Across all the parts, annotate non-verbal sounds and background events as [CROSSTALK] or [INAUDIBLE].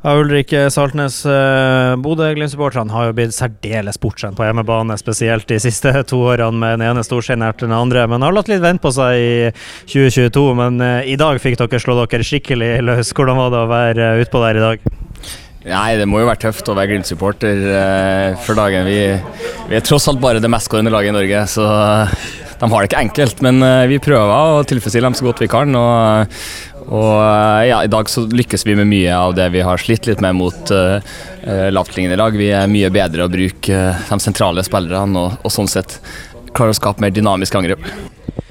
Ja, Ulrik Saltnes, uh, Bodø-Glimt-supporterne har jo blitt særdeles bortskjemt på hjemmebane, spesielt de siste to årene med den ene storskjeen etter den andre. Men har latt litt vente på seg i 2022. Men uh, i dag fikk dere slå dere skikkelig løs. Hvordan var det å være utpå der i dag? Nei, Det må jo være tøft å være Glimt-supporter eh, for dagen. Vi, vi, er tross alt bare det mestskårende laget i Norge, så de har det ikke enkelt. Men vi prøver å tilfredsstille dem så godt vi kan. og og eh, ja, I dag så lykkes vi med mye av det vi har slitt litt med mot uh, lavtliggende lag. Vi er mye bedre å bruke de sentrale spillerne og, og sånn sett klarer å skape mer dynamiske angrep.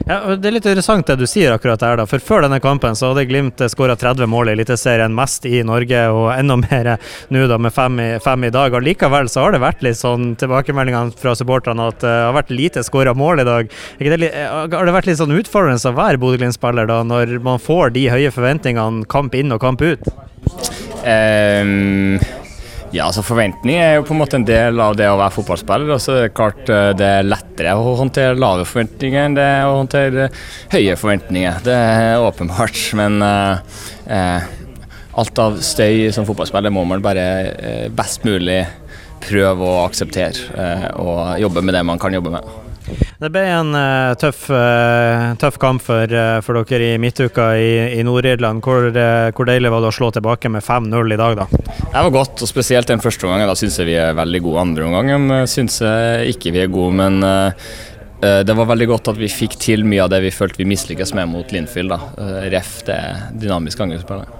Ja, det er litt interessant det du sier akkurat der, da. For før denne kampen så hadde Glimt skåra 30 mål i Eliteserien, mest i Norge, og enda [LAUGHS] mer nå da med fem i, fem i dag. Og Likevel så har det vært litt sånn tilbakemeldinger fra supporterne at det uh, har vært lite skåra mål i dag. Det eh, har det vært litt sånn utfordrende å være Bodø-Glimt-spiller da, når man får de høye forventningene kamp inn og kamp ut? Um ja, altså Forventning er jo på en måte en del av det å være fotballspiller. så er Det klart eh, det er lettere å håndtere lave forventninger enn det å håndtere høye forventninger. Det er åpenbart. Men uh, uh, alt av støy som fotballspiller må man bare uh, best mulig prøve å akseptere. Og jobbe med det man kan jobbe med. Det ble en uh, tøff, uh, tøff, kamp for, uh, for, dere i midtuka i, i Nord-Irland. Hvor, hvor, deilig var det å slå tilbake med 5-0 i dag, da? Det var godt, og spesielt den første omgangen. Da syns jeg vi er veldig gode. Andre omgangen syns jeg ikke vi er gode, men det var veldig godt at vi fikk til mye av det vi følte vi mislykkes med mot Linfield. Da. Ref det dynamiske angrepsspillet.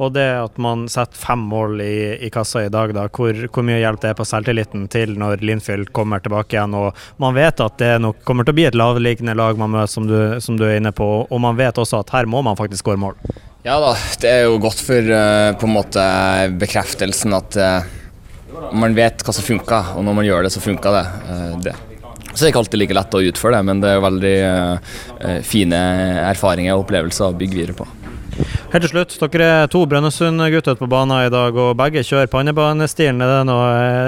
Og det at man setter fem mål i, i kassa i dag, da, hvor, hvor, mye hjelp det er på selvtilliten til når Linfield kommer tilbake igjen. og Man vet at det nok kommer til å bli et lavliggende lag man møter, som du, som du, er inne på. Og man vet også at her må man faktisk skåre mål. Ja da, det er jo godt for uh, på en måte bekreftelsen at uh, man vet hva som funker, og når man gjør det, så funker det. Uh, det. Så det er ikke alltid like lett å utføre det, men det er veldig fine erfaringer og opplevelser å bygge videre på. Helt til slutt, dere er to Brønnøysund-gutter på banen i dag, og begge kjører pannebanestilen. Er det noe,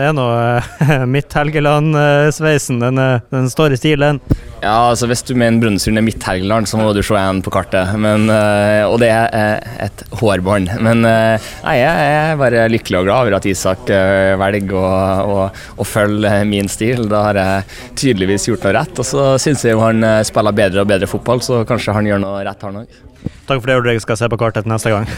er noe [LAUGHS] Midt-Helgeland-sveisen? Den, den, står i stil, den? Ja, altså hvis du mener Brønnøysund er Midt-Helgeland, så må du se en på kartet. Men, eh, og det er et hårbånd. Men eh, nei, jeg er bare lykkelig og glad over at Isak eh, velger å, å, å følge min stil. Da har jeg tydeligvis gjort noe rett. Og så syns jeg jo han spiller bedre og bedre fotball, så kanskje han gjør noe rett, han òg. Takk for det, Ulrik. Skal se på kartet neste gang.